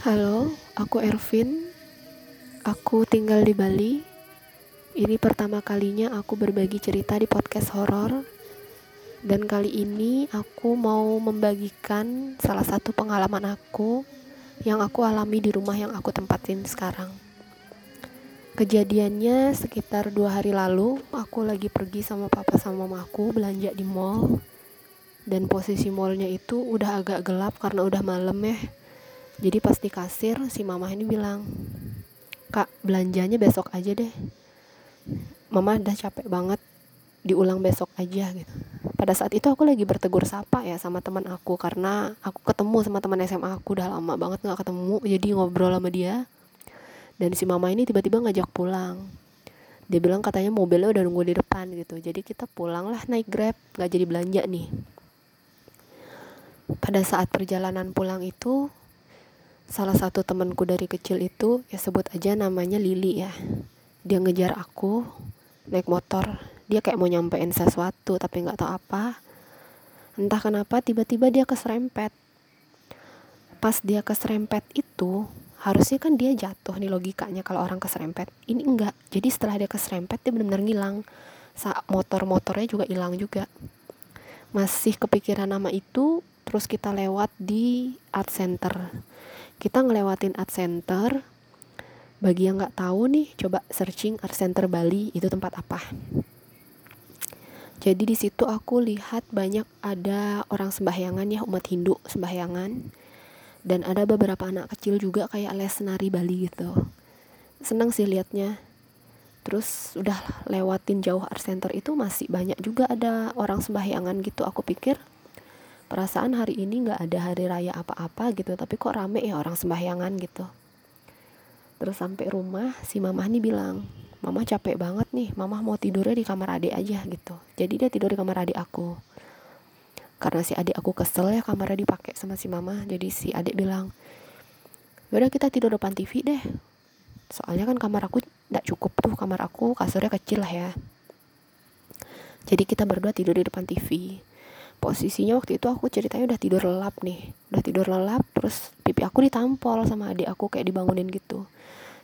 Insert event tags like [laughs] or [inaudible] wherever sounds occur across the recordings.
Halo, aku Ervin. Aku tinggal di Bali. Ini pertama kalinya aku berbagi cerita di podcast horor. Dan kali ini aku mau membagikan salah satu pengalaman aku yang aku alami di rumah yang aku tempatin sekarang. Kejadiannya sekitar dua hari lalu, aku lagi pergi sama papa sama mamaku belanja di mall. Dan posisi mallnya itu udah agak gelap karena udah malam ya. Jadi pas di kasir si mama ini bilang, kak belanjanya besok aja deh. Mama udah capek banget diulang besok aja gitu. Pada saat itu aku lagi bertegur sapa ya sama teman aku karena aku ketemu sama teman SMA aku udah lama banget nggak ketemu jadi ngobrol sama dia. Dan si mama ini tiba-tiba ngajak pulang. Dia bilang katanya mobilnya udah nunggu di depan gitu jadi kita pulang lah naik grab nggak jadi belanja nih. Pada saat perjalanan pulang itu salah satu temanku dari kecil itu ya sebut aja namanya Lili ya. Dia ngejar aku naik motor. Dia kayak mau nyampein sesuatu tapi nggak tahu apa. Entah kenapa tiba-tiba dia keserempet. Pas dia keserempet itu harusnya kan dia jatuh nih logikanya kalau orang keserempet. Ini enggak. Jadi setelah dia keserempet dia benar-benar ngilang. Saat motor-motornya juga hilang juga. Masih kepikiran nama itu terus kita lewat di art center kita ngelewatin art center. Bagi yang nggak tahu nih coba searching art center Bali itu tempat apa? Jadi di situ aku lihat banyak ada orang sembahyangan ya umat Hindu sembahyangan dan ada beberapa anak kecil juga kayak les nari Bali gitu. Seneng sih liatnya. Terus udah lewatin jauh art center itu masih banyak juga ada orang sembahyangan gitu aku pikir perasaan hari ini nggak ada hari raya apa-apa gitu tapi kok rame ya orang sembahyangan gitu. Terus sampai rumah si mama nih bilang mama capek banget nih mama mau tidurnya di kamar adik aja gitu. Jadi dia tidur di kamar adik aku. Karena si adik aku kesel ya kamarnya dipakai sama si mama jadi si adik bilang udah kita tidur depan TV deh. Soalnya kan kamar aku tidak cukup tuh kamar aku kasurnya kecil lah ya. Jadi kita berdua tidur di depan TV posisinya waktu itu aku ceritanya udah tidur lelap nih. Udah tidur lelap terus pipi aku ditampol sama adik aku kayak dibangunin gitu.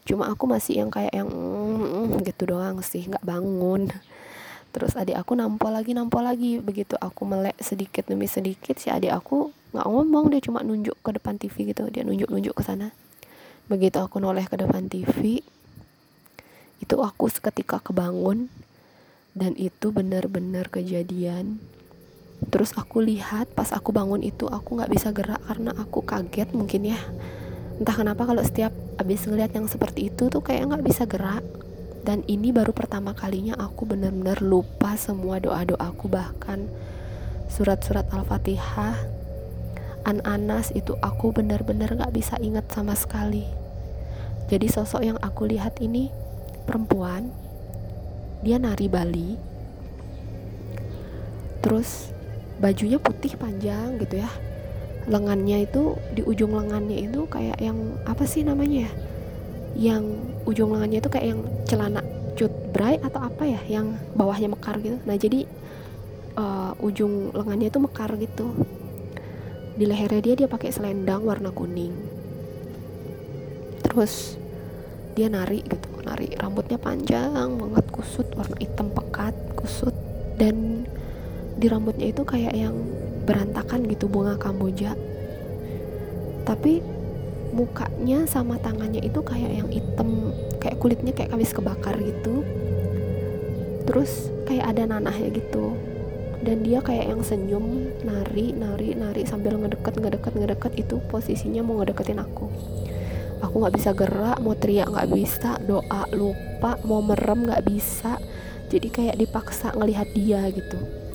Cuma aku masih yang kayak yang mm, gitu doang sih nggak bangun. Terus adik aku nampol lagi nampol lagi. Begitu aku melek sedikit demi sedikit si adik aku nggak ngomong dia cuma nunjuk ke depan TV gitu. Dia nunjuk nunjuk ke sana. Begitu aku noleh ke depan TV itu aku seketika kebangun. Dan itu benar-benar kejadian terus aku lihat pas aku bangun itu aku nggak bisa gerak karena aku kaget mungkin ya. Entah kenapa kalau setiap abis ngeliat yang seperti itu tuh kayak nggak bisa gerak. Dan ini baru pertama kalinya aku benar-benar lupa semua doa-doaku bahkan surat-surat al-fatihah an-anas itu aku benar-benar nggak bisa ingat sama sekali. Jadi sosok yang aku lihat ini perempuan dia nari Bali. Terus bajunya putih panjang gitu ya. Lengannya itu di ujung lengannya itu kayak yang apa sih namanya ya? Yang ujung lengannya itu kayak yang celana cut bray atau apa ya yang bawahnya mekar gitu. Nah jadi uh, ujung lengannya itu mekar gitu. Di lehernya dia dia pakai selendang warna kuning. Terus dia nari gitu nari rambutnya panjang banget kusut warna hitam pekat kusut. Dan di rambutnya itu kayak yang berantakan gitu bunga kamboja. Tapi mukanya sama tangannya itu kayak yang hitam kayak kulitnya kayak habis kebakar gitu. Terus kayak ada nanahnya gitu. Dan dia kayak yang senyum nari nari nari sambil ngedeket ngedeket ngedeket. Itu posisinya mau ngedeketin aku. Aku nggak bisa gerak mau teriak nggak bisa doa lupa mau merem nggak bisa. Jadi kayak dipaksa ngelihat dia gitu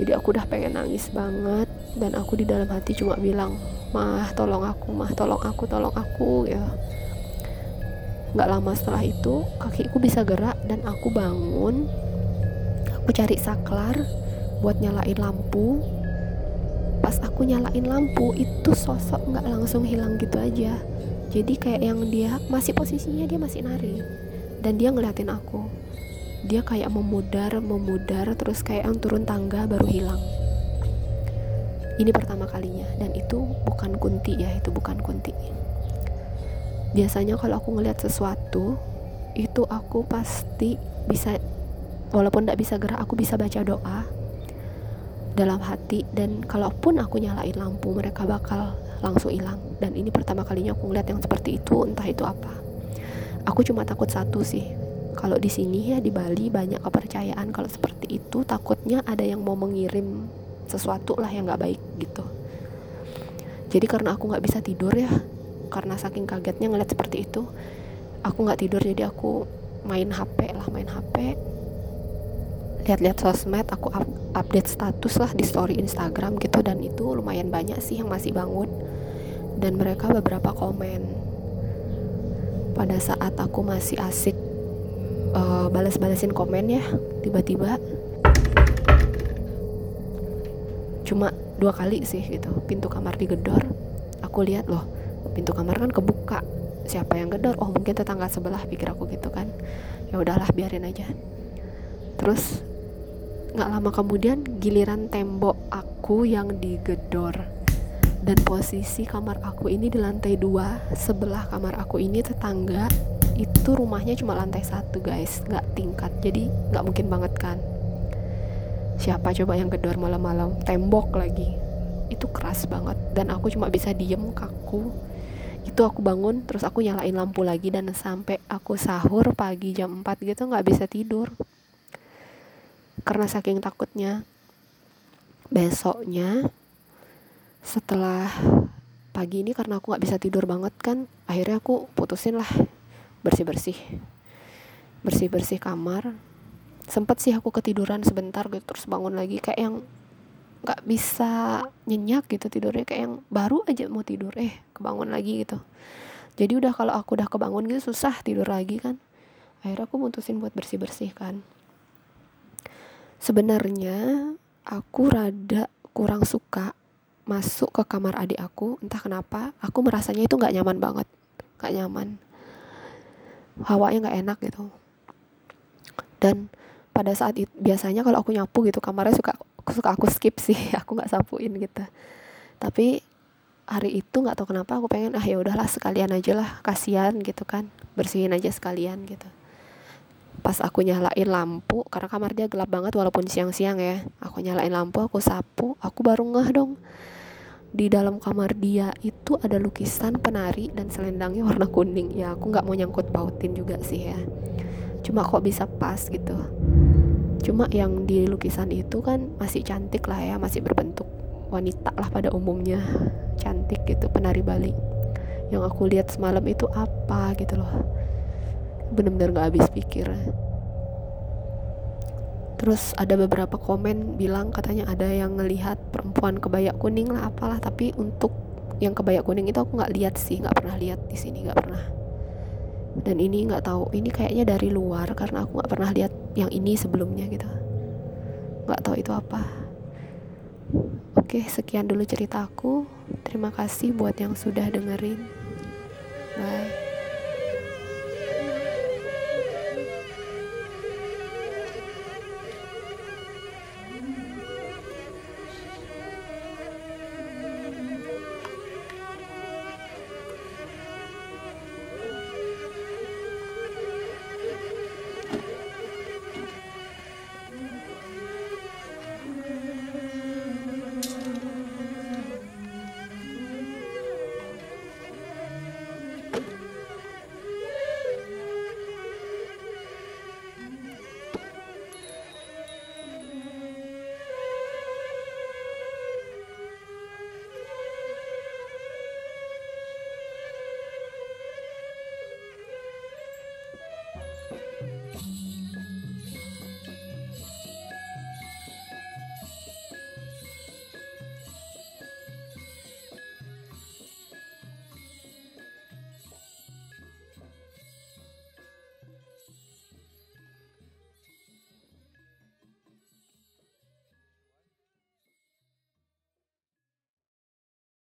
jadi aku udah pengen nangis banget. Dan aku di dalam hati cuma bilang mah tolong aku mah tolong aku tolong aku ya. Nggak lama setelah itu kakiku bisa gerak dan aku bangun. Aku cari saklar buat nyalain lampu. Pas aku nyalain lampu itu sosok nggak langsung hilang gitu aja. Jadi kayak yang dia masih posisinya dia masih nari. Dan dia ngeliatin aku dia kayak memudar memudar terus kayak yang turun tangga baru hilang. Ini pertama kalinya dan itu bukan kunti ya itu bukan kunti. Biasanya kalau aku ngeliat sesuatu itu aku pasti bisa walaupun tidak bisa gerak aku bisa baca doa dalam hati dan kalaupun aku nyalain lampu mereka bakal langsung hilang. Dan ini pertama kalinya aku ngeliat yang seperti itu entah itu apa. Aku cuma takut satu sih kalau di sini ya di Bali banyak kepercayaan. Kalau seperti itu takutnya ada yang mau mengirim sesuatu lah yang nggak baik gitu. Jadi karena aku nggak bisa tidur ya karena saking kagetnya ngeliat seperti itu aku nggak tidur. Jadi aku main HP lah main HP lihat-lihat sosmed aku up, update status lah di story Instagram gitu. Dan itu lumayan banyak sih yang masih bangun. Dan mereka beberapa komen. Pada saat aku masih asik balas-balasin komen ya tiba-tiba. Cuma dua kali sih gitu pintu kamar digedor. Aku lihat loh pintu kamar kan kebuka. Siapa yang gedor? Oh mungkin tetangga sebelah pikir aku gitu kan. Ya udahlah biarin aja. Terus nggak lama kemudian giliran tembok aku yang digedor. Dan posisi kamar aku ini di lantai dua sebelah kamar aku ini tetangga itu rumahnya cuma lantai satu guys. Nggak tingkat. Jadi nggak mungkin banget kan? Siapa coba yang gedor malam-malam? Tembok lagi. Itu keras banget. Dan aku cuma bisa diem kaku. Itu aku bangun terus aku nyalain lampu lagi dan sampai aku sahur pagi jam 4 gitu nggak bisa tidur. Karena saking takutnya. Besoknya setelah pagi ini karena aku nggak bisa tidur banget kan akhirnya aku putusin lah bersih bersih bersih bersih kamar. Sempet sih aku ketiduran sebentar gitu terus bangun lagi kayak yang nggak bisa nyenyak gitu tidurnya kayak yang baru aja mau tidur eh kebangun lagi gitu. Jadi udah kalau aku udah kebangun gitu susah tidur lagi kan. Akhirnya aku mutusin buat bersih bersih kan. Sebenarnya aku rada kurang suka masuk ke kamar adik aku entah kenapa aku merasanya itu nggak nyaman banget. Nggak nyaman hawanya nggak enak gitu. Dan pada saat itu biasanya kalau aku nyapu gitu kamarnya suka suka aku skip sih [laughs] aku nggak sapuin gitu. Tapi hari itu nggak tahu kenapa aku pengen ah ya udahlah sekalian aja lah kasihan gitu kan. Bersihin aja sekalian gitu. Pas aku nyalain lampu karena kamar dia gelap banget walaupun siang-siang ya. Aku nyalain lampu aku sapu aku baru ngeh dong di dalam kamar dia itu ada lukisan penari dan selendangnya warna kuning. Ya aku nggak mau nyangkut pautin juga sih ya. Cuma kok bisa pas gitu. Cuma yang di lukisan itu kan masih cantik lah ya masih berbentuk wanita lah pada umumnya. Cantik gitu penari Bali. Yang aku lihat semalam itu apa gitu loh. Bener-bener gak habis pikir terus ada beberapa komen bilang katanya ada yang ngelihat perempuan kebaya kuning lah apalah. Tapi untuk yang kebaya kuning itu aku nggak lihat sih nggak pernah lihat di sini nggak pernah. Dan ini nggak tahu ini kayaknya dari luar karena aku nggak pernah lihat yang ini sebelumnya gitu. Nggak tahu itu apa. Oke sekian dulu ceritaku terima kasih buat yang sudah dengerin. Bye